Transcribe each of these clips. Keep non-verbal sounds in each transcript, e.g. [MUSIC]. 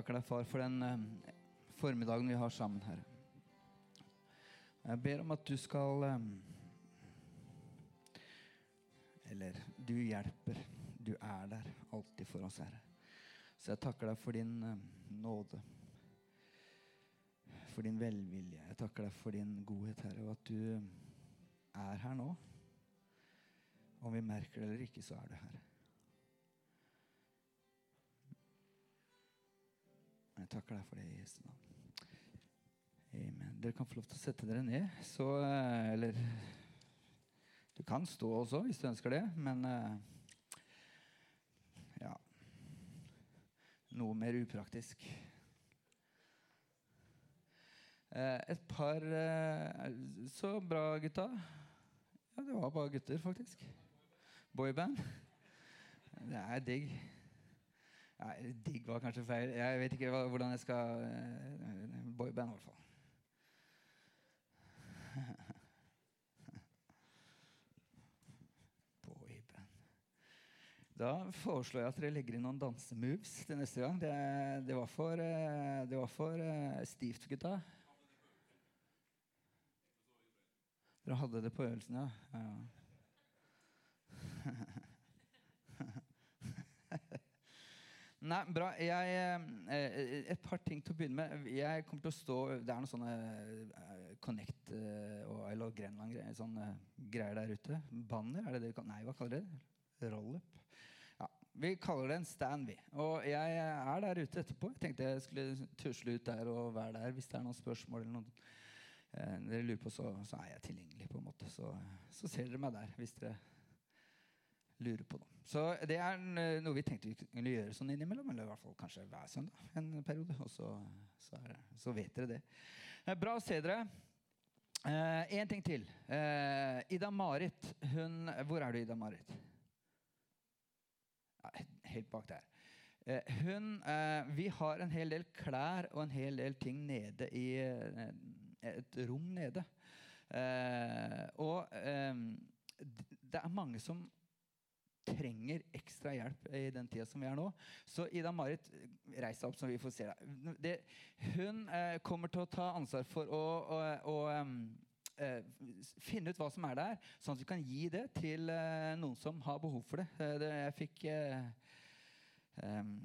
takker deg, far, for den eh, formiddagen vi har sammen, Herre. Jeg ber om at du skal eh, Eller du hjelper. Du er der alltid for oss, Herre. Så jeg takker deg for din eh, nåde. For din velvilje. Jeg takker deg for din godhet, Herre, og at du er her nå. Om vi merker det eller ikke, så er du her. Jeg takker deg for det i Jesu navn. Amen. Dere kan få lov til å sette dere ned. Så, eh, eller Du kan stå også hvis du ønsker det, men eh, ja Noe mer upraktisk. Eh, Et par Så bra, gutta. Ja, det var bare gutter, faktisk. Boyband. Det er digg. Ja, digg var kanskje feil. Jeg vet ikke hvordan jeg skal uh, Boyband, i hvert fall. [LAUGHS] Boyband. Da foreslår jeg at dere legger inn noen dansemoves til neste gang. Det, det var for, uh, det var for uh, stivt, gutta. Dere hadde det på øvelsen, ja? ja. Nei, bra. Jeg, eh, et par ting til å begynne med. Jeg kommer til å stå Det er noen sånne eh, Connect eh, og I Love Grenland sånne greier der ute. Banner? er det det vi Nei, hva kaller dere det? Roll-up? Ja, vi kaller det en stand, vi. Og jeg er der ute etterpå. Jeg tenkte jeg skulle tusle ut der og være der hvis det er noen spørsmål eller noen dere lurer på, så, så, er jeg tilgjengelig. på en måte Så, så ser dere meg der hvis dere lurer på dem. Så det er noe vi tenkte vi kunne gjøre sånn innimellom. Eller i hvert fall kanskje hver søndag en periode. Og så, så, det, så vet dere det. Eh, bra å se dere. Eh, en ting til. Eh, Ida-Marit, hun Hvor er du, Ida-Marit? Ja, helt bak der. Eh, hun eh, Vi har en hel del klær og en hel del ting nede i eh, et rom nede. og det er mange som trenger ekstra hjelp i den tida som vi er nå. Så Ida-Marit, reis deg opp, så vi får se deg. hun eh, kommer til å ta ansvar for å, å, å um, finne ut hva som er der, sånn at vi kan gi det til eh, noen som har behov for det. Eh, det jeg fikk um,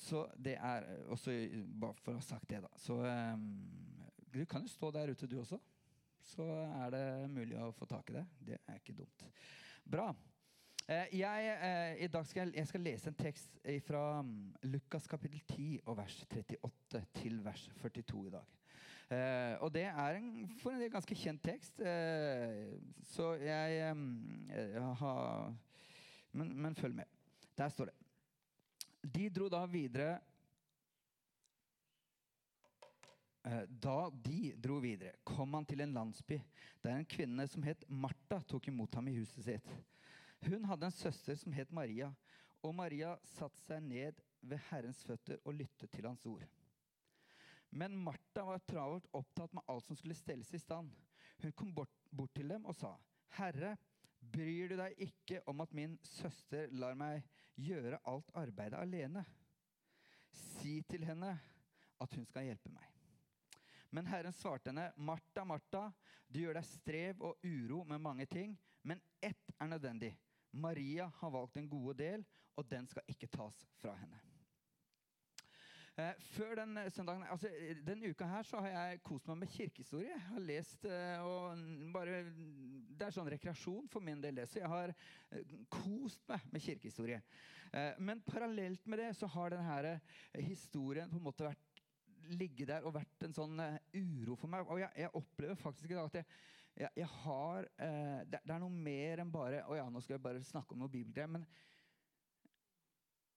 så det er også Bare for å ha sagt det, da. Så um, du kan jo stå der ute, du også. Så er det mulig å få tak i det. Det er ikke dumt. Bra. Eh, jeg, eh, I dag skal jeg, jeg skal lese en tekst fra mm, Lukas kapittel 10 og vers 38 til vers 42 i dag. Eh, og det er en, for en ganske kjent tekst, så jeg, jeg har men, men følg med. Der står det. De dro da videre Da de dro videre, kom han til en landsby der en kvinne som het Martha, tok imot ham i huset sitt. Hun hadde en søster som het Maria, og Maria satte seg ned ved Herrens føtter og lyttet til hans ord. Men Martha var travelt opptatt med alt som skulle stelles i stand. Hun kom bort, bort til dem og sa, 'Herre, bryr du deg ikke om at min søster lar meg gjøre alt arbeidet alene?' 'Si til henne at hun skal hjelpe meg.' Men Herren svarte henne, 'Martha, Martha, du gjør deg strev og uro med mange ting, men ett er nødvendig.' Maria har valgt en gode del, og den skal ikke tas fra henne. Eh, før den eh, søndagen, altså Denne uka her så har jeg kost meg med kirkehistorie. Jeg har lest eh, og bare, Det er sånn rekreasjon for min del. Så jeg har eh, kost meg med kirkehistorie. Eh, men parallelt med det så har denne historien på en måte vært ligget der og vært en sånn uro for meg. Og jeg, jeg opplever faktisk i dag at jeg, jeg, jeg har uh, det, det, er noe mer enn bare Å ja, nå skal jeg bare snakke om noe bibelgreier. Men,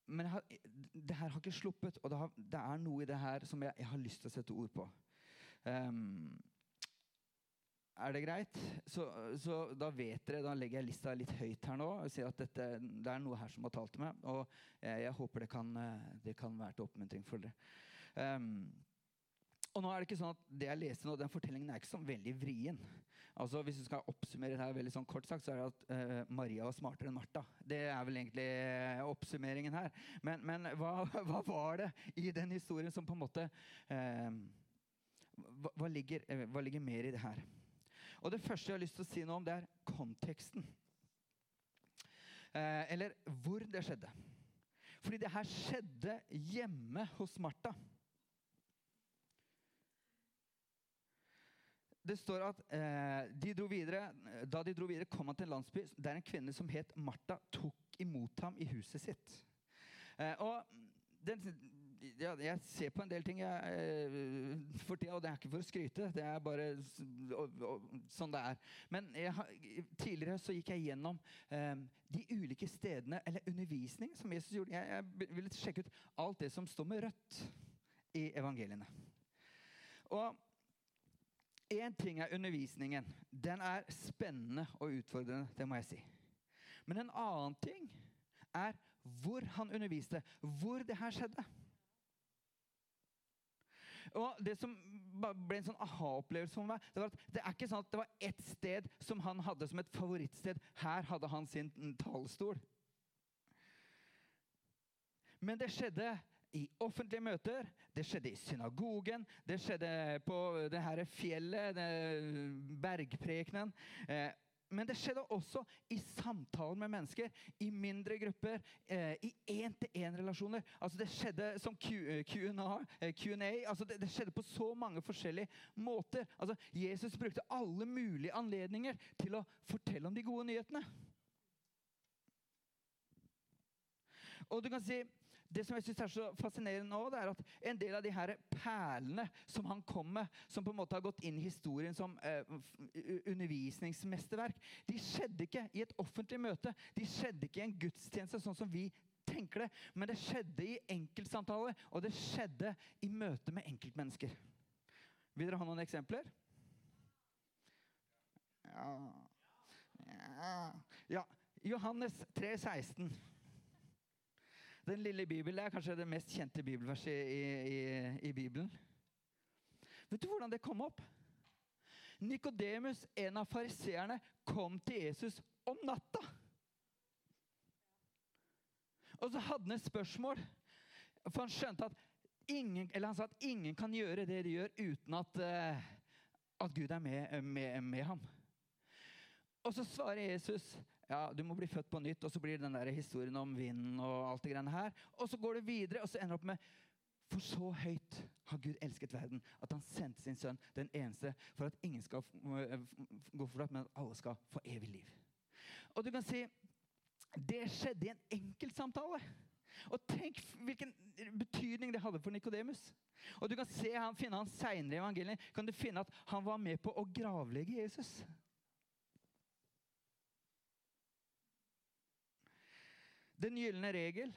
men har, det her har ikke sluppet, og det, har, det, er noe i det her som jeg, har lyst til å sette ord på. Um, er det greit? Så, så, da vet dere, da legger jeg lista litt høyt her nå. og sier at dette, Det er noe her som har talt til meg. Og jeg, jeg håper det kan, eh, det kan, være til oppmuntring for dere. Um, og nå er Det ikke sånn at det jeg leser nå, den fortellingen er ikke sånn veldig vrien. Altså, Hvis du skal oppsummere det her veldig sånn kort sagt, så er det at uh, Maria var smartere enn Martha. Det er vel egentlig eh, oppsummeringen her. Men, men hva, [LAUGHS] hva, var det i den historien som på en måte uh, hva, hva, ligger, hva ligger mer i det her? Og Det første jeg har lyst til å si noe om, det er konteksten. Eh, eller hvor det skjedde. Fordi det her skjedde hjemme hos Martha. Det står at eh, de videre, Da de dro videre, kom han til en landsby der en kvinne som het Martha, tok imot ham i huset sitt. Eh, og den, ja, jeg ser på en del ting jeg, eh, for tida, og det er ikke for å skryte. Det er bare og, og, sånn det er. Men jeg, tidligere så gikk jeg gjennom eh, de ulike stedene, eller undervisning, som Jesus gjorde. Jeg, jeg ville sjekke ut alt det som står med rødt i evangeliene. Og Én ting er undervisningen. Den er spennende og utfordrende, det må jeg si. Men en annen ting er hvor han underviste, hvor det her skjedde. Og Det som ble en sånn aha-opplevelse for meg, det var at det er ikke sånn at det var ett sted som han hadde som et favorittsted. Her hadde han sin talerstol. Men det skjedde i offentlige møter, det skjedde i synagogen, det skjedde på det her fjellet, bergprekenen. Eh, men det skjedde også i samtalen med mennesker, i mindre grupper, eh, i én-til-én-relasjoner. Altså Det skjedde som Q&A. Eh, altså det, det, skjedde på så mange forskjellige måter. Altså Jesus brukte alle mulige anledninger til å fortelle om de gode nyhetene. Og du kan si det som jeg synes er så fascinerende nå, det er at en del av de her perlene som han kom med, som på en måte har gått inn i historien som eh, undervisningsmesterverk, de skjedde ikke i et offentlig møte. De skjedde ikke i en gudstjeneste, sånn som vi tenker det. Men det skjedde i enkeltsamtaler, og det skjedde i møte med enkeltmennesker. Vil dere ha noen eksempler? Ja, ja. ja. Johannes 3, 16. Den lille Bibelen er kanskje det mest kjente bibelverset i, i, i Bibelen. Vet du hvordan det kom opp? Nikodemus, en av fariseerne, kom til Jesus om natta. Og så hadde han et spørsmål, for han skjønte at ingen, han sa at ingen kan gjøre det de gjør, uten at, uh, at Gud er med, med, med ham. Og så svarer Jesus ja, du må bli født på nytt, og så blir det den der historien om vinden og alt det greiene her. Og så går det videre, og så ender det opp med For så høyt har Gud elsket verden, at han sendte sin sønn, den eneste, for at ingen skal gå fortapt, men at alle skal få evig liv. Og du kan si det skjedde i en enkeltsamtale. Og tenk hvilken betydning det hadde for Nikodemus. Og du kan se han, finne han Seinere i evangeliet kan du finne at han var med på å gravlegge Jesus. Den gylne regel.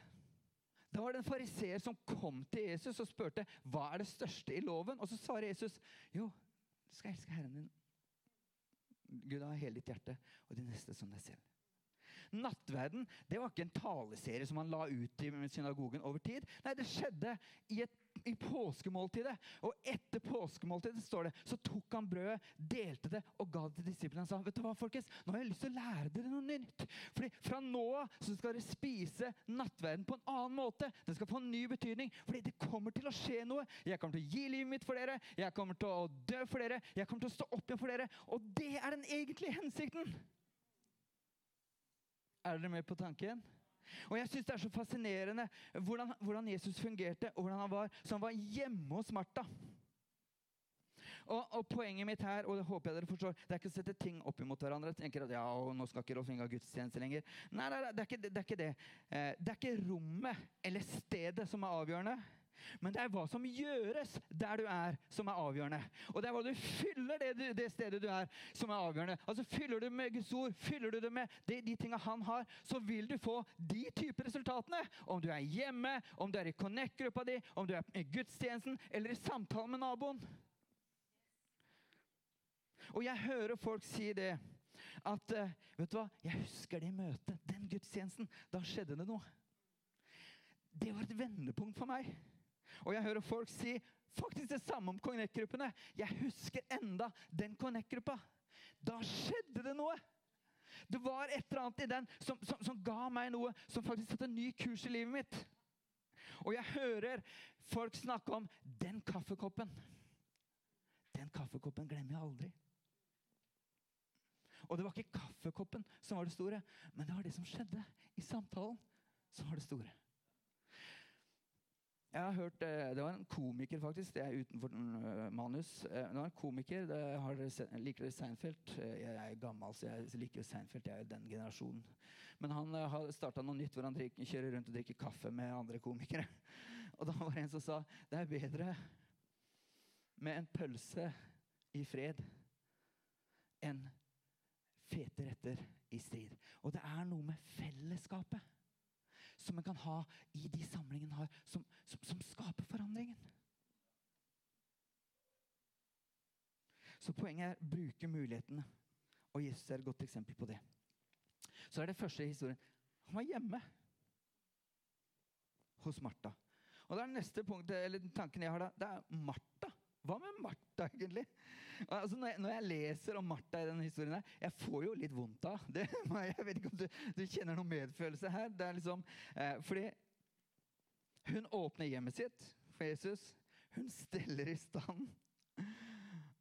Da var det en fariseer som kom til Jesus og spurte hva er det største i loven. Og så svarer Jesus jo, du skal elske Herren din Gud av hele ditt hjerte og de neste som deg selv. Nattverden det var ikke en taleserie som han la ut i synagogen over tid. Nei, det skjedde i et i påskemåltidet. Og etter påskemåltidet står det, så tok han brødet, delte det og ga det til disiplene. Han sa vet du hva, folkens, nå har jeg lyst til å lære dere noe nytt. Fordi Fra nå av skal dere spise nattverden på en annen måte. Den skal få en ny betydning. Fordi det kommer til å skje noe. Jeg kommer til å gi livet mitt for dere. Jeg kommer til å dø for dere. Jeg kommer til å stå opp igjen for dere. Og det er den egentlige hensikten. Er dere med på tanken? Og jeg synes Det er så fascinerende hvordan, hvordan, Jesus fungerte, og hvordan han var. Så han var hjemme hos Martha. Og, og, Poenget mitt her, og det håper jeg dere forstår, det er ikke å sette ting opp imot hverandre. Tenker at ja, nå skal ikke Rolf Inga gudstjeneste lenger. Nei, nei, nei det, er ikke, det, er ikke det. Eh, det er ikke rommet eller stedet som er avgjørende. Men det er hva som gjøres der du er, som er avgjørende. Og det er hva du fyller det, det stedet du er, som er avgjørende. Altså Fyller du med Guds ord, fyller du det med de, de tinga han har, så vil du få de typer resultatene. Om du er hjemme, om du er i Connect-gruppa di, om du er i gudstjenesten eller i samtalen med naboen. Og jeg hører folk si det. At eh, vet du hva, jeg husker det møtet, den gudstjenesten. Da skjedde det noe. Det var et vendepunkt for meg. Og jeg hører folk si faktisk det samme om Connect-gruppene. Jeg husker enda den Connect-gruppa. Da skjedde det noe. Det var et eller annet i den som, som, som ga meg noe som faktisk satte en ny kurs i livet mitt. Og jeg hører folk snakke om den kaffekoppen. Den kaffekoppen glemmer jeg aldri. Og det var ikke kaffekoppen som var det store, men det var det som skjedde i samtalen, som var det store. Jeg har hørt, eh, Det var en komiker, faktisk. Det er utenfor uh, manus. Uh, det var en komiker, det har Liker dere Seinfeld? Jeg er gammel, så jeg liker jo Seinfeld. Jeg er den generasjonen. Men han har starta noe nytt hvor han drikker, kjører rundt og drikker kaffe med andre komikere. [LAUGHS] Og da var det en som sa det er bedre med en pølse i fred enn fete retter i strid. Og det er noe med fellesskapet som en kan ha i de samlingene har, som, som, som skaper forandringen. Så poenget er bruke mulighetene. Og Jesus er et godt eksempel på det. Så er det første historien. Han var hjemme hos Martha. Og det er neste punkt, eller tanken jeg har da, det er Martha. Hva med Martha, egentlig? Altså, når, jeg, når, jeg, leser om Martha i denne historien, her, jeg får jo litt vondt av det. [LAUGHS] Jeg vet ikke om du, du kjenner noen medfølelse her. Det er liksom, eh, fordi hun åpner hjemmet sitt for Jesus. Hun steller i stand.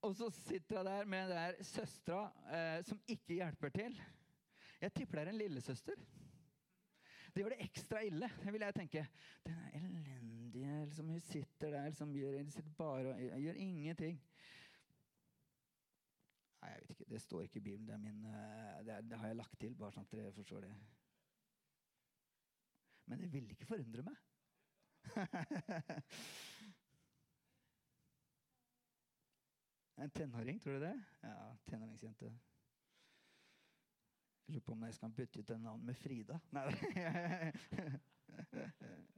Og så sitter hun der med der søstera eh, som ikke hjelper til. Jeg tipper det er en lillesøster. Det gjør det ekstra ille, vil jeg tenke. Den er elendige liksom, Hun sitter der liksom, gjør, sitter bare og gjør ingenting. Nei, jeg vet ikke. Det står ikke i Bibelen. Det, min, eh, det, er, det har jeg lagt til, bare sånn at dere forstår det. Men det vil ikke forundre meg. [LAUGHS] en tenåring, tror du det? Ja, tenåringsjente. Jeg lurer på om jeg skal bytte ut den navnet med Frida. Nei. [LAUGHS]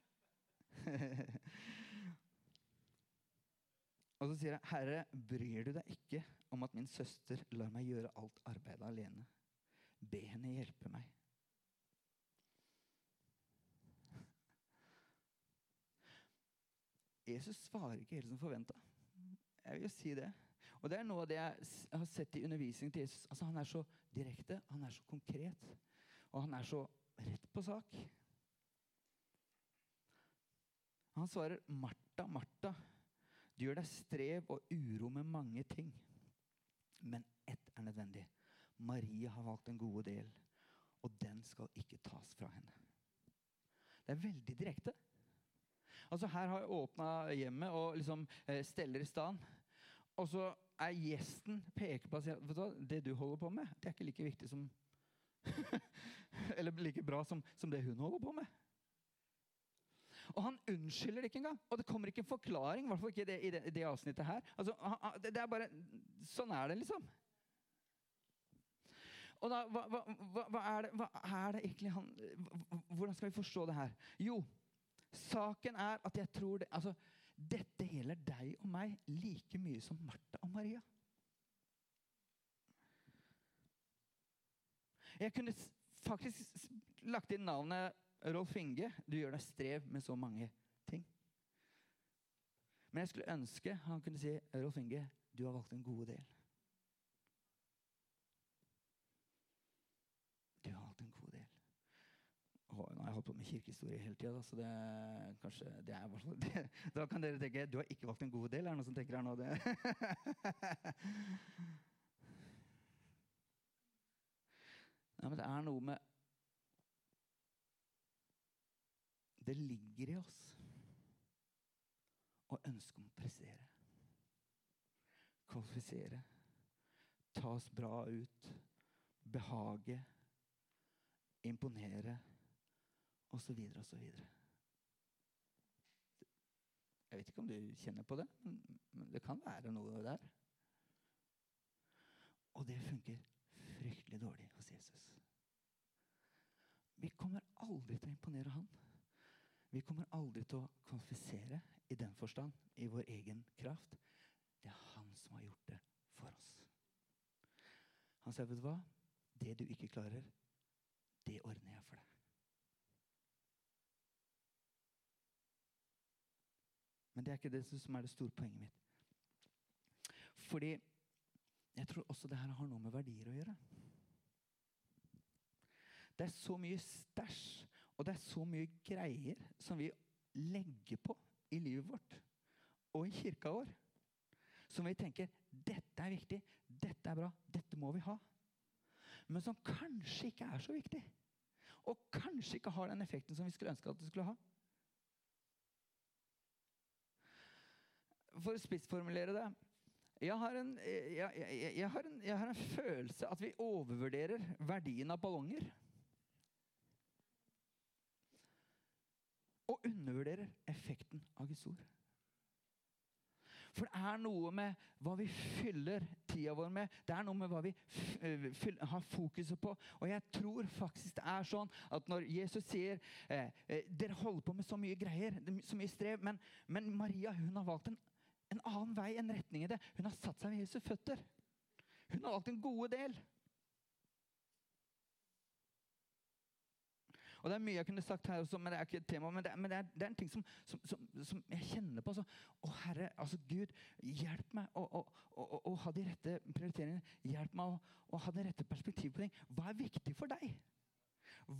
[LAUGHS] Og så sier jeg, 'Herre, bryr du deg ikke om at min søster lar meg gjøre alt arbeidet alene?' Be henne hjelpe meg. [LAUGHS] Jesus svarer ikke helt som forventa. Jeg vil jo si det. Og Det er noe av det jeg har sett i undervisningen til Jesus. Altså, han er så direkte, han er så konkret, og han er så rett på sak. Han svarer, 'Martha, Martha, du gjør deg strev og uro med mange ting.' Men ett er nødvendig. Maria har valgt en gode del, og den skal ikke tas fra henne. Det er veldig direkte. Altså Her har jeg åpna hjemmet og liksom eh, steller i stand. Og så er gjesten peker på at det du holder på med, det er ikke like viktig som [LAUGHS] Eller like bra som, som, det hun holder på med. Og han unnskylder ikke engang. Og det kommer ikke en forklaring. I ikke det, i, det, det avsnittet her. Altså, det, det, er bare, Sånn er det, liksom. Og da, hva, hva, hva, er det, hva, er det, egentlig han Hvordan skal vi forstå det her? Jo, saken er at jeg tror det altså, dette gjelder deg og meg like mye som Martha og Maria. Jeg kunne faktisk lagt inn navnet Rolf Inge. Du gjør deg strev med så mange ting. Men jeg skulle ønske han kunne si Rolf Inge, du har valgt en god del. Du har valgt en god del. nå har jeg holdt på med kirkehistorie hele tida, så det, kanskje, det er, [LAUGHS] det, da kan dere tenke du har ikke valgt en god del. Er det noen som tenker her nå det? [LAUGHS] Nei, men det er noe med Det ligger i oss å ønske om å prestere. Kvalifisere. Ta oss bra ut. Behage. Imponere Og så videre og så videre. Jeg vet ikke om du kjenner på det, men det kan være noe der. Og det funker fryktelig dårlig hos Jesus. Vi kommer aldri til å imponere han. Vi kommer aldri til å kvalifisere i den forstand, i vår egen kraft. Det er han som har gjort det for oss. Han sier, 'Vet du hva? Det du ikke klarer, det ordner jeg for deg.' Men det er ikke det som er det store poenget mitt. Fordi jeg tror også det her har noe med verdier å gjøre. Det er så mye stæsj, og det er så mye greier som vi legger på i livet vårt og i kirka vår. Som vi tenker dette er viktig, dette er bra, dette må vi ha. Men som kanskje ikke er så viktig. Og kanskje ikke har den effekten som vi skulle ønske at det skulle ha. For å spissformulere det jeg har, en, jeg, jeg, jeg, har en, jeg har en følelse at vi overvurderer verdien av ballonger. Og undervurderer effekten av Guds ord. For det er noe med hva vi fyller tida vår med. Det er noe med hva vi har fokuset på. Og jeg tror faktisk det er sånn at når Jesus sier eh, eh, Dere holder på med så mye greier, så mye strev, men, men Maria hun har valgt en en annen vei, en retning i det. Hun har satt seg ved Jesus' føtter. Hun har valgt en gode del. Og Det er mye jeg kunne sagt her også, men det er ikke et tema. Men det, men det, er, det er, en ting som, som, som, som jeg kjenner på. Så, å Herre, altså Gud, hjelp meg å, å, å, å ha de rette prioriteringene. Hjelp meg å, ha det rette perspektivet på ting. Hva er viktig for deg?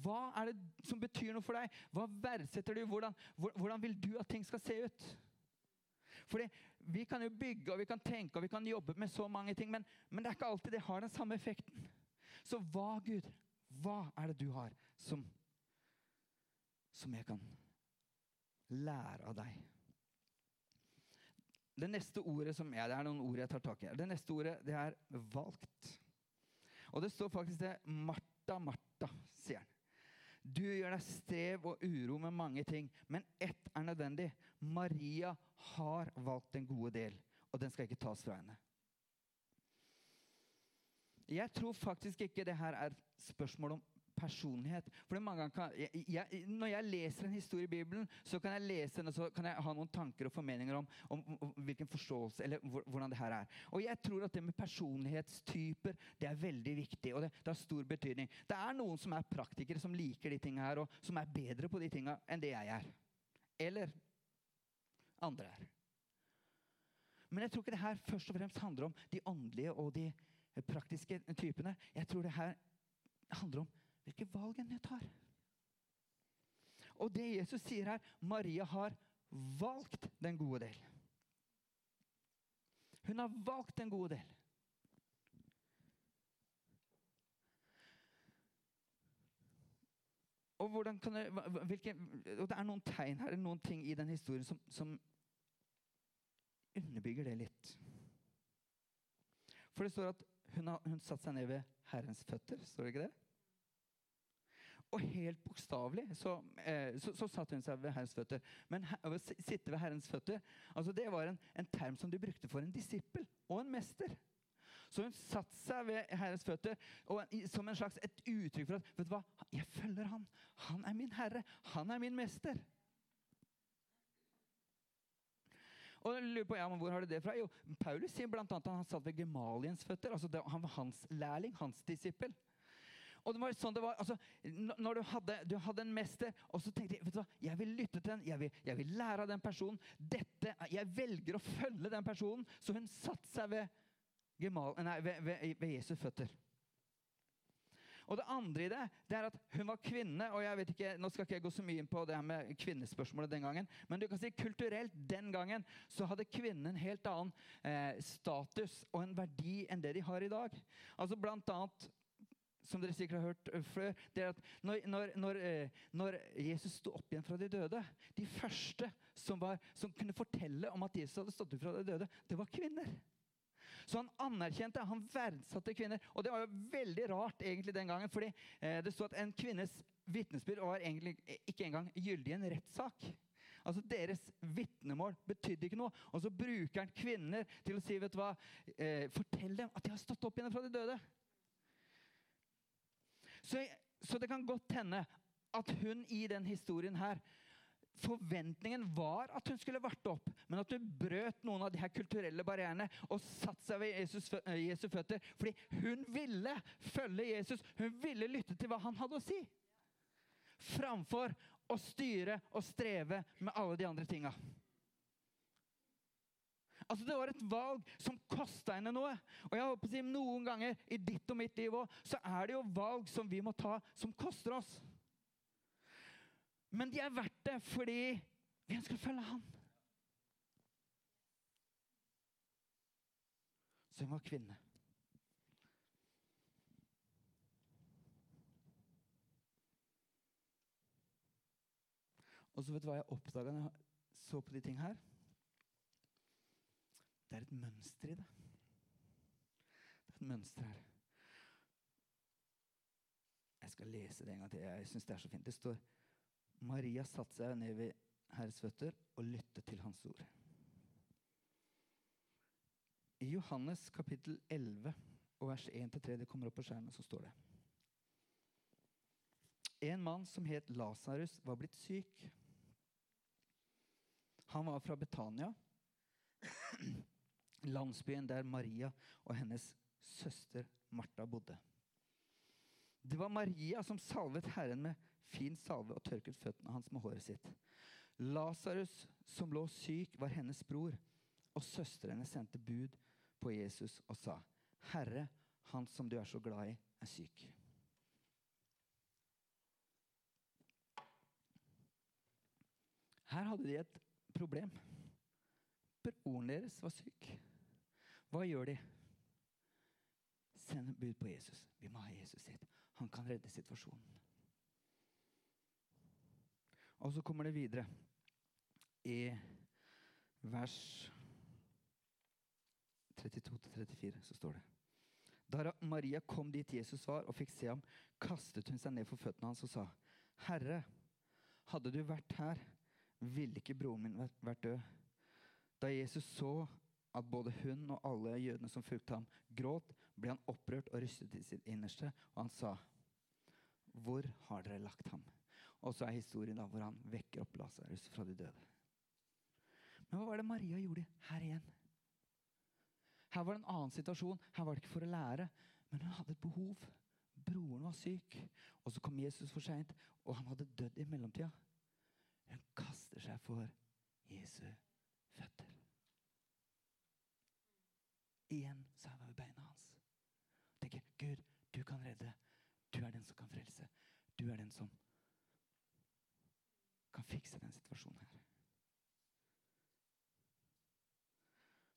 Hva er det som betyr noe for deg? Hva verdsetter du? Hvordan, hvordan vil du at ting skal se ut? Fordi Vi kan jo bygge og vi kan tenke og vi kan jobbe med så mange ting, men, men det er ikke alltid det har den samme effekten. Så hva, Gud, hva er det du har som, som jeg kan lære av deg? Det neste ordet som jeg, Det er noen ord jeg tar tak i. Det neste ordet det er 'valgt'. Og det står faktisk det 'Martha, Martha', sier han. Du gjør deg strev og uro med mange ting, men ett er nødvendig. Maria har valgt den gode del, og den skal ikke tas fra henne. Jeg tror faktisk ikke det her er spørsmål om personlighet. For mange ganger jeg, jeg, Når jeg leser en historie i Bibelen, så kan jeg lese den, og så kan jeg ha noen tanker og formeninger om, om, om, hvilken forståelse, eller hvordan det her er. Og jeg tror at det med personlighetstyper det er veldig viktig, og det, det har stor betydning. Det er noen som er praktikere, som liker de tingene her, og som er bedre på de tingene enn det jeg er. Eller andre er. Men jeg tror ikke det her først og fremst handler om de åndelige og de praktiske typene. Jeg tror det her handler om hvilke valg en tar. Og det Jesus sier her Maria har valgt den gode del. Hun har valgt den gode del. Og, det, hvilke, og, det er noen tegn her, noen ting i den historien som, som underbygger det litt. For det står at hun, har, hun satte seg ned ved Herrens føtter. Står det ikke det? Og helt bokstavelig så, eh, så, så satt hun seg ved Herrens føtter. Men å sitte ved Herrens føtter altså det var en, en term som de brukte for en disippel og en mester. Så hun satte seg ved Herrens føtter og, som en slags et uttrykk for at vet du hva, jeg følger han. Han er min herre. Han er min mester. Og lurer på, ja, men Hvor har du det fra? Jo, Paulus sier bl.a. at han satt ved Gemaliens føtter. altså det, Han var hans lærling, hans disippel. Og det var sånn det var, altså, Når du hadde, du hadde, en mester, og så tenkte jeg vet du hva, jeg vil lytte til den, jeg vil, jeg vil lære av den personen. Dette, Jeg velger å følge den personen. Så hun satte seg ved, Gemal, nei, ved, ved, ved Jesu føtter. Og det andre i det, det er at hun var kvinne. og jeg vet ikke, Nå skal ikke jeg gå så mye inn på det her med kvinnespørsmålet den gangen, men du kan si kulturelt den gangen så hadde kvinnen en helt annen eh, status og en verdi enn det de har i dag. Altså blant annet som dere sikkert har hørt før, det er at når, når, når, eh, når Jesus sto opp igjen fra de døde De første som, var, som, kunne fortelle om at Jesus hadde stått opp fra de døde, det var kvinner. Så han anerkjente, han verdsatte kvinner. Og det var jo veldig rart egentlig den gangen, fordi eh, det sto at en kvinnes vitnesbyrd var egentlig ikke engang gyldig i en rettssak. Altså Deres vitnemål betydde ikke noe. Og så bruker han kvinner til å si vet du hva, eh, Fortell dem at de har stått opp igjen fra de døde. Så, så det kan godt hende at hun i den historien her Forventningen var at hun skulle varte opp, men at hun brøt noen av de her kulturelle barrierene og satte seg ved Jesus, eh, Jesu føtter. Fordi hun ville følge Jesus. Hun ville lytte til hva han hadde å si. Framfor å styre og streve med alle de andre tinga. Altså Det var et valg som kosta henne noe. Og jeg håper å si Noen ganger i ditt og mitt liv òg, så er det jo valg som vi må ta, som koster oss. Men de er verdt det fordi vi ønsker å følge Han. Så hun var kvinne. Og så vet du hva jeg oppdaga når jeg så på de ting her? Det er et mønster i det. Det er et mønster her. Jeg skal lese det en gang til. Jeg synes Det er så fint. Det står Maria satte seg ned ved Herres føtter og lyttet til hans ord. I Johannes kapittel 11 og vers 1-3, det kommer opp på skjermen, så står det En mann som het Lasarus, var blitt syk. Han var fra Betania, landsbyen der Maria og hennes søster Martha bodde. Det var Maria som salvet Herren med fin salve og tørket føttene hans med håret sitt. Lasarus, som lå syk, var hennes bror, og søstrene sendte bud på Jesus og sa, 'Herre, han som du er så glad i, er syk.' Her hadde de et problem. Broren deres var syk. Hva gjør de? Send bud på Jesus. Vi må ha Jesus hit. Han kan redde situasjonen. Og så kommer det videre. I vers 32-34 så står det Da Maria kom dit Jesus var og fikk se ham, kastet hun seg ned for føttene hans og sa, Herre, hadde du vært her, ville ikke broren min vært død. Da Jesus så at både hun og alle jødene som fulgte ham, gråt, ble han opprørt og rystet i sitt innerste, og han sa, 'Hvor har dere lagt ham?' Og så er historien da hvor han vekker opp Lasarus fra de døde. Men hva var det Maria gjorde her igjen? Her var det en annen situasjon. Her var det ikke for å lære, men hun hadde et behov. Broren var syk, og så kom Jesus for seint, og han hadde dødd i mellomtida. Hun kaster seg for Jesu føtter. Igjen så er vi ved beina hans. Tenker, Gud, du kan redde. Du er den som kan frelse. Du er den som kan fikse den situasjonen her.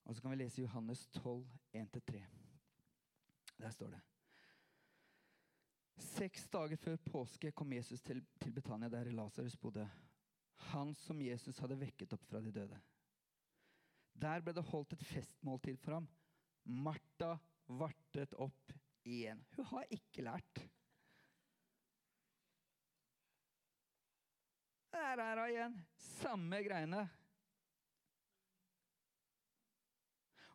Og så kan vi lese Johannes 12, 1-3. Der står det. Seks dager før påske kom Jesus til, til Betania, der Lasarus bodde han som Jesus hadde vekket opp fra de døde. Der ble det holdt et festmåltid for ham. Martha vartet opp igjen. Hun har ikke lært. Der er hun igjen. Samme greiene.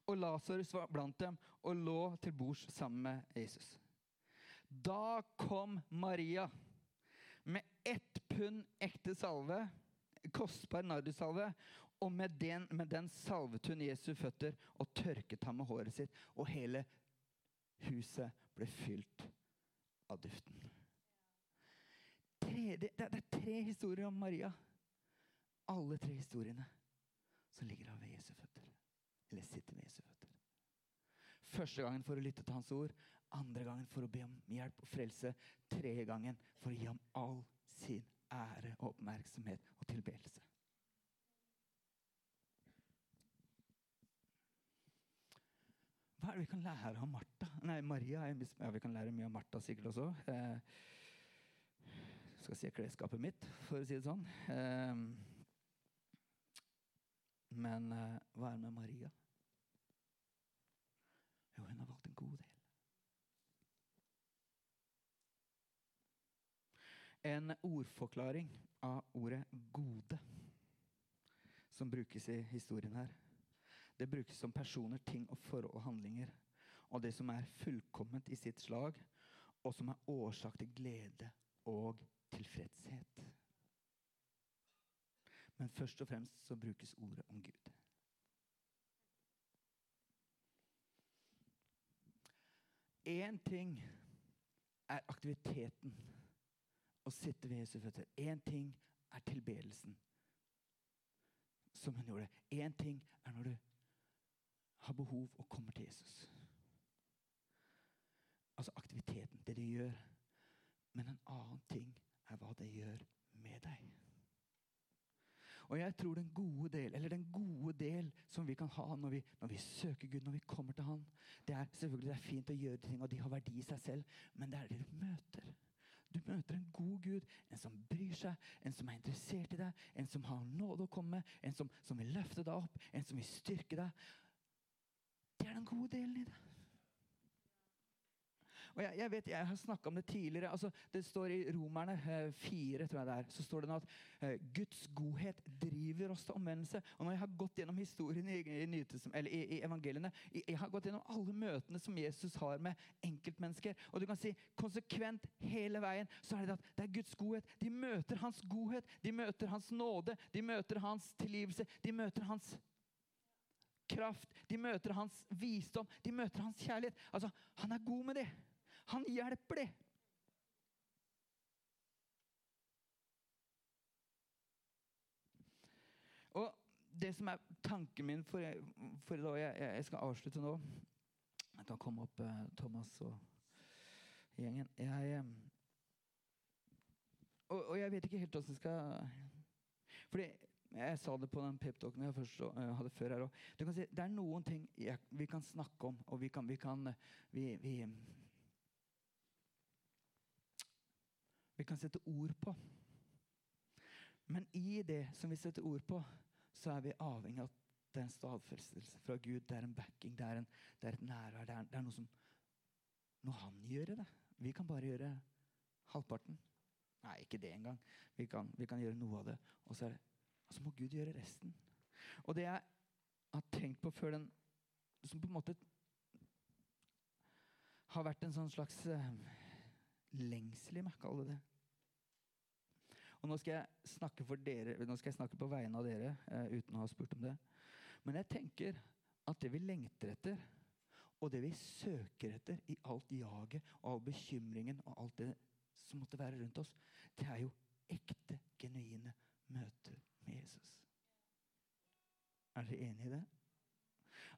Og Lasarus var blant dem og lå til bords sammen med Jesus. Da kom Maria med ett pund ekte salve kostbar nardussalve. Og med den, med den salvet hun Jesu føtter og tørket ham med håret sitt. Og hele huset ble fylt av duften. Tre, det, det, er tre historier om Maria. Alle tre historiene som ligger ved Jesu føtter. Eller sitter ved Jesu føtter. Første gangen for å lytte til hans ord. Andre gangen for å be om hjelp og frelse. Tredje gangen for å gi ham all sin ære og oppmerksomhet og tilbedelse. Hva er det vi kan lære av Martha? Nei, Maria. Ja, vi kan lære mye av Martha sikkert også. Eh, skal si klesskapet mitt, for å si det sånn. Eh, men eh, hva er det med Maria? Jo, hun har valgt en god del. en ordforklaring av ordet 'gode', som brukes i historien her. Det brukes som personer, ting og forhold og handlinger. Og det som er fullkomment i sitt slag, og som er årsak til glede og tilfredshet. Men først og fremst så brukes ordet om Gud. Én ting er aktiviteten å sitte ved Jesu føtter. Én ting er tilbedelsen, som hun gjorde. Én ting er når du har behov og kommer til Jesus. Altså aktiviteten, det de gjør. Men en annen ting er hva det gjør med deg. Og jeg tror den gode del, eller den gode del som vi kan ha når vi, når vi søker Gud, når vi kommer til Han, det er selvfølgelig det er fint å gjøre ting, og de har verdi i seg selv, men det er det du møter. Du møter en god Gud, en som bryr seg, en som er interessert i deg, en som har nåde å komme med, en som, som vil løfte deg opp, en som vil styrke deg. Er den gode delen i det. Og jeg, jeg vet, jeg har snakka om det tidligere. altså Det står i Romerne eh, 4 tror jeg det er, så står det nå at eh, Guds godhet driver oss til omvendelse. Og når jeg har gått gjennom historien i, i, i, i evangeliene, jeg har gått gjennom alle møtene som Jesus har med enkeltmennesker, og du kan si konsekvent hele veien, så er det at det er Guds godhet. De møter Hans godhet, de møter Hans nåde, de møter Hans tilgivelse, de møter Hans kraft, de møter hans visdom, de møter hans kjærlighet. Altså, Han er god med det. Han hjelper det. Og det som er tanken min for, for i dag jeg, jeg, skal avslutte nå Jeg kan komme opp, eh, Thomas og gjengen. Jeg, eh, og, og, jeg vet ikke helt hvordan jeg skal Fordi jeg sa det på den peptalken jeg først uh, hadde før her òg. Si, det er noen ting jeg, vi kan snakke om, og vi kan, vi kan vi, vi, vi kan sette ord på. Men i det som vi setter ord på, så er vi avhengig av at det er en stadfestelse fra Gud. Det er en backing, det er, en, det er et nærvær. Det er, det er, noe som Noe han gjør det. Vi kan bare gjøre halvparten. Nei, ikke det engang. Vi kan, vi kan gjøre noe av det. Og så, er det, så, må Gud gjøre resten. Og det jeg har tenkt på før den Som på en måte har vært en sånn slags uh, lengsel i meg, kall det det. Og nå skal jeg snakke for dere, nå skal jeg snakke på vegne av dere uh, uten å ha spurt om det. Men jeg tenker at det vi lengter etter, og det vi søker etter i alt jaget og all bekymringen og alt det som måtte være rundt oss, det er jo ekte, genuine møter med Jesus. Er dere enig i det?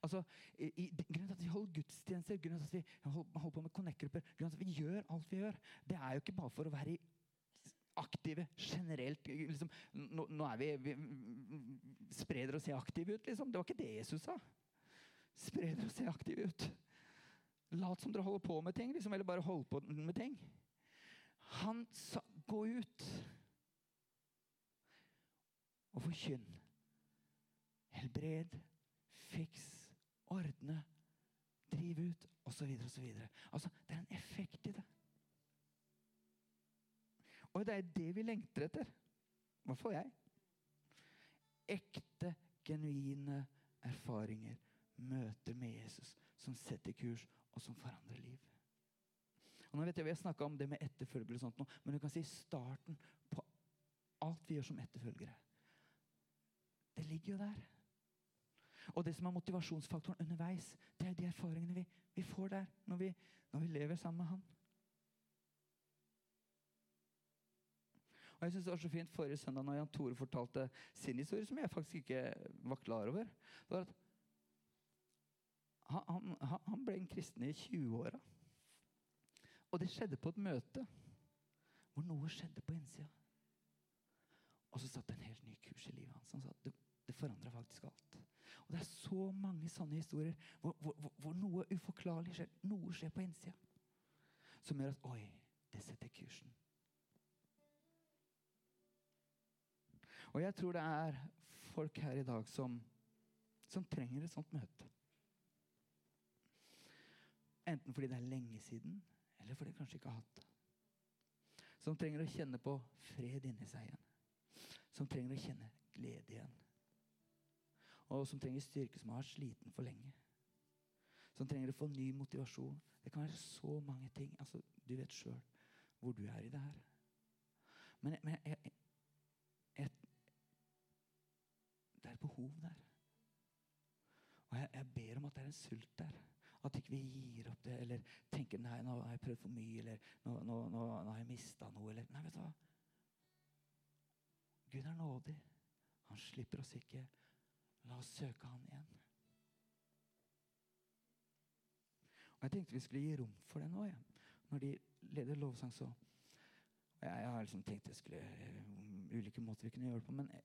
Altså, i, i, grunnen til at vi holder gudstjenester, grunnen til at vi holder, holder på med connect-grupper, grunnen til at vi gjør alt vi gjør, det er jo ikke bare for å være aktive generelt. Liksom, nå, nå, er vi, vi Spre dere og se aktive ut, liksom. Det var ikke det Jesus sa. Spre dere og se aktive ut. Lat som dere holder på med ting, liksom, eller bare hold på med ting. Han sa 'gå ut' og forkynn. Helbred, fiks, ordne, drive ut osv. osv. Altså, det er en effekt i det. Og det er det vi lengter etter. Hvert fall jeg. Ekte, genuine erfaringer, møter med Jesus, som setter kurs, og som forandrer liv. Og nå vet jeg Vi har snakka om det med etterfølgere, og sånt nå, men du kan si starten på alt vi gjør som etterfølgere. Det ligger jo der. Og det som er motivasjonsfaktoren underveis, det er de erfaringene vi, vi får der når vi, når vi, lever sammen med Han. Og jeg synes Det var så fint forrige søndag når Jan Tore fortalte sin historie, som jeg faktisk ikke var klar over. Det var at han, han, han ble en kristen i 20-åra. Og det skjedde på et møte hvor noe skjedde på innsida. Og så satte en helt ny kurs i livet hans. Han sa det, det forandra faktisk alt. Og Det er så mange sånne historier hvor, hvor, hvor noe uforklarlig skjer. Noe skjer på innsida som gjør at Oi, det setter kursen. Og jeg tror det er folk her i dag som, som trenger et sånt møte. Enten fordi det er lenge siden, eller fordi de kanskje ikke har hatt det. Som trenger å kjenne på fred inni seg igjen. Som trenger å kjenne glede igjen og som trenger styrke, som har vært sliten for lenge. Som trenger å få ny motivasjon. Det kan være så mange ting. Altså, du vet sjøl hvor du er i det her. Men, men jeg, jeg, jeg, det er et behov der. Og jeg, ber om at det er en sult der. At ikke vi gir opp det, eller tenker nei, nå har jeg prøvd for mye, eller nå, nå, nå, nå har jeg mista noe. Eller, nei, vet du hva? Gud er nådig. Han slipper oss ikke. La oss søke Han igjen. Og jeg tenkte vi skulle gi rom for det nå. Ja. Når de leder lovsang, så jeg, jeg har liksom tenkt jeg skulle um, ulike måter vi kunne gjøre det på, men jeg,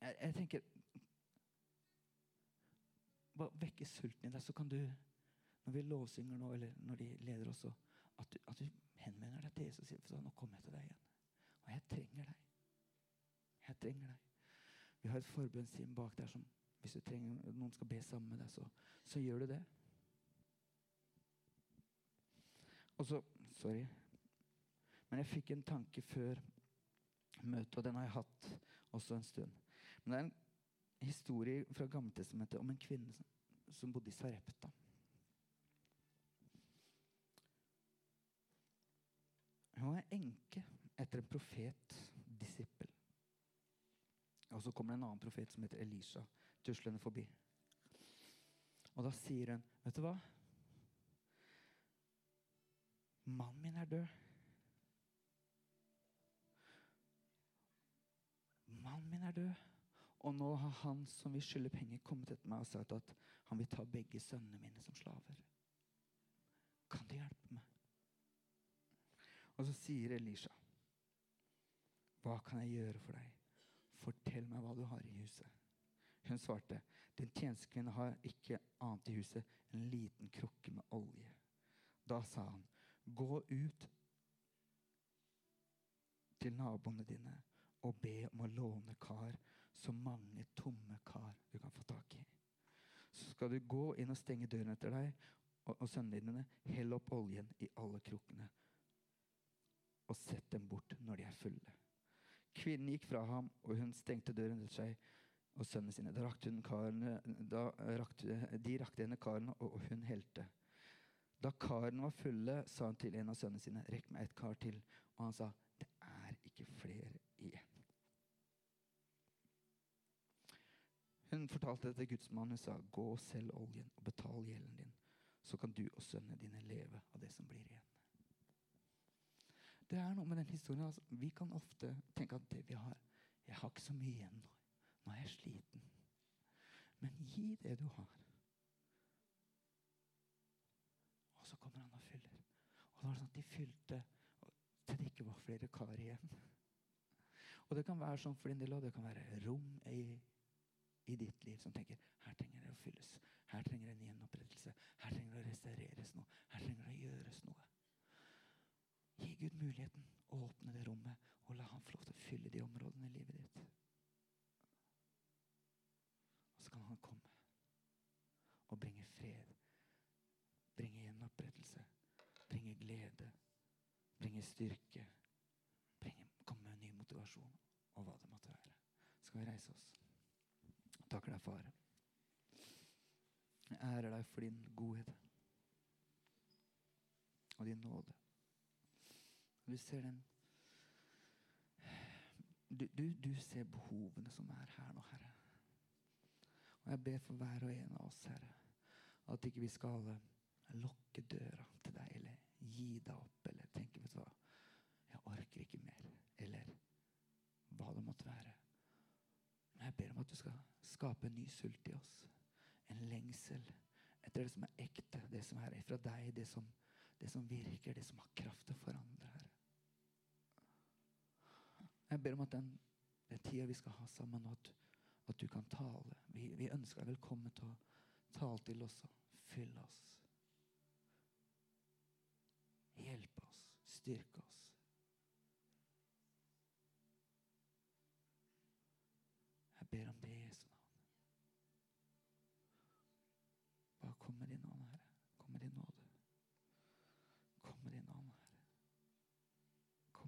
jeg, jeg tenker Bare vekke sulten i deg, så kan du, når vi lovsynger nå, eller når de leder oss, at du, at du henvender deg til Jesus og sier nå kommer jeg til deg igjen. Og jeg trenger deg. Jeg trenger deg. Vi har et forbønnsteam bak der som hvis du trenger noen skal be sammen med deg, så, så gjør du det. Og så Sorry. Men jeg fikk en tanke før møtet, og den har jeg hatt også en stund. Men det er en historie fra Gammeltestamentet om en kvinne som, som bodde i Sarepta. Hun var enke etter en profet, disippel. Og så kommer det en annen profet som heter Elisha, tuslende forbi. Og da sier hun, 'Vet du hva? Mannen min er død.' Mannen min er død. Og nå har han som vil skylde penger, kommet etter meg og sagt at han vil ta begge sønnene mine som slaver. Kan du hjelpe meg? Og så sier Elisha, 'Hva kan jeg gjøre for deg?' 'Fortell meg hva du har i huset.' Hun svarte, 'Din tjenestekvinne har ikke annet i huset enn en liten krukke med olje.' Da sa han, 'Gå ut til naboene dine og be om å låne kar, så mange tomme kar du kan få tak i.' Så skal du gå inn og stenge døren etter deg og, og sønnene dine. Hell opp oljen i alle krukkene og sett dem bort når de er fulle. Kvinnen gikk fra ham, og hun stengte døren etter seg og sønnene sine. Da rakte, karene, da rakte de rakte henne karene, og, hun helte. Da karene var fulle, sa hun til en av sønnene sine, 'Rekk meg et kar til.' Og han sa, 'Det er ikke flere igjen.' Hun fortalte det til gudsmannen. Hun sa, 'Gå og selg oljen og betal gjelden din.' Så kan du og sønnene dine leve av det som blir igjen. Det er noe med den historien. Altså, vi kan ofte tenke at det vi har Jeg har ikke så mye igjen nå. Nå er jeg sliten. Men gi det du har. Og så kommer han og fyller. Og det var sånn at de fylte til det ikke var flere kar igjen. Og det kan være sånn for din del og Det kan være rom i, i, ditt liv som tenker her trenger det å fylles. Her trenger det en gjenopprettelse. Her trenger det å restaureres noe. Her trenger det å gjøres noe. Gi Gud muligheten. å Åpne det rommet og la ham få lov til å fylle de områdene i livet ditt. Og så kan han komme og bringe fred, bringe gjenopprettelse, bringe glede, bringe styrke, bringe, komme med ny motivasjon og hva det måtte være. Skal vi reise oss? Takker deg, far. Jeg ærer deg for din godhet og din nåde. Du ser den du, du, du, ser behovene som er her nå, Herre. Og jeg ber for hver og en av oss, Herre, at ikke vi skal lukke døra til deg eller gi deg opp eller tenke vet du hva, jeg orker ikke mer. Eller hva det måtte være. Men jeg ber om at du skal skape en ny sult i oss. En lengsel etter det som er ekte, det som er fra deg, det som, det som virker, det som har kraft til å forandre, Herre. Jeg ber om at den, den tida vi skal ha sammen, at, at du kan tale. Vi, vi ønsker deg velkommen til å tale til oss og fylle oss. Hjelpe oss, styrke oss.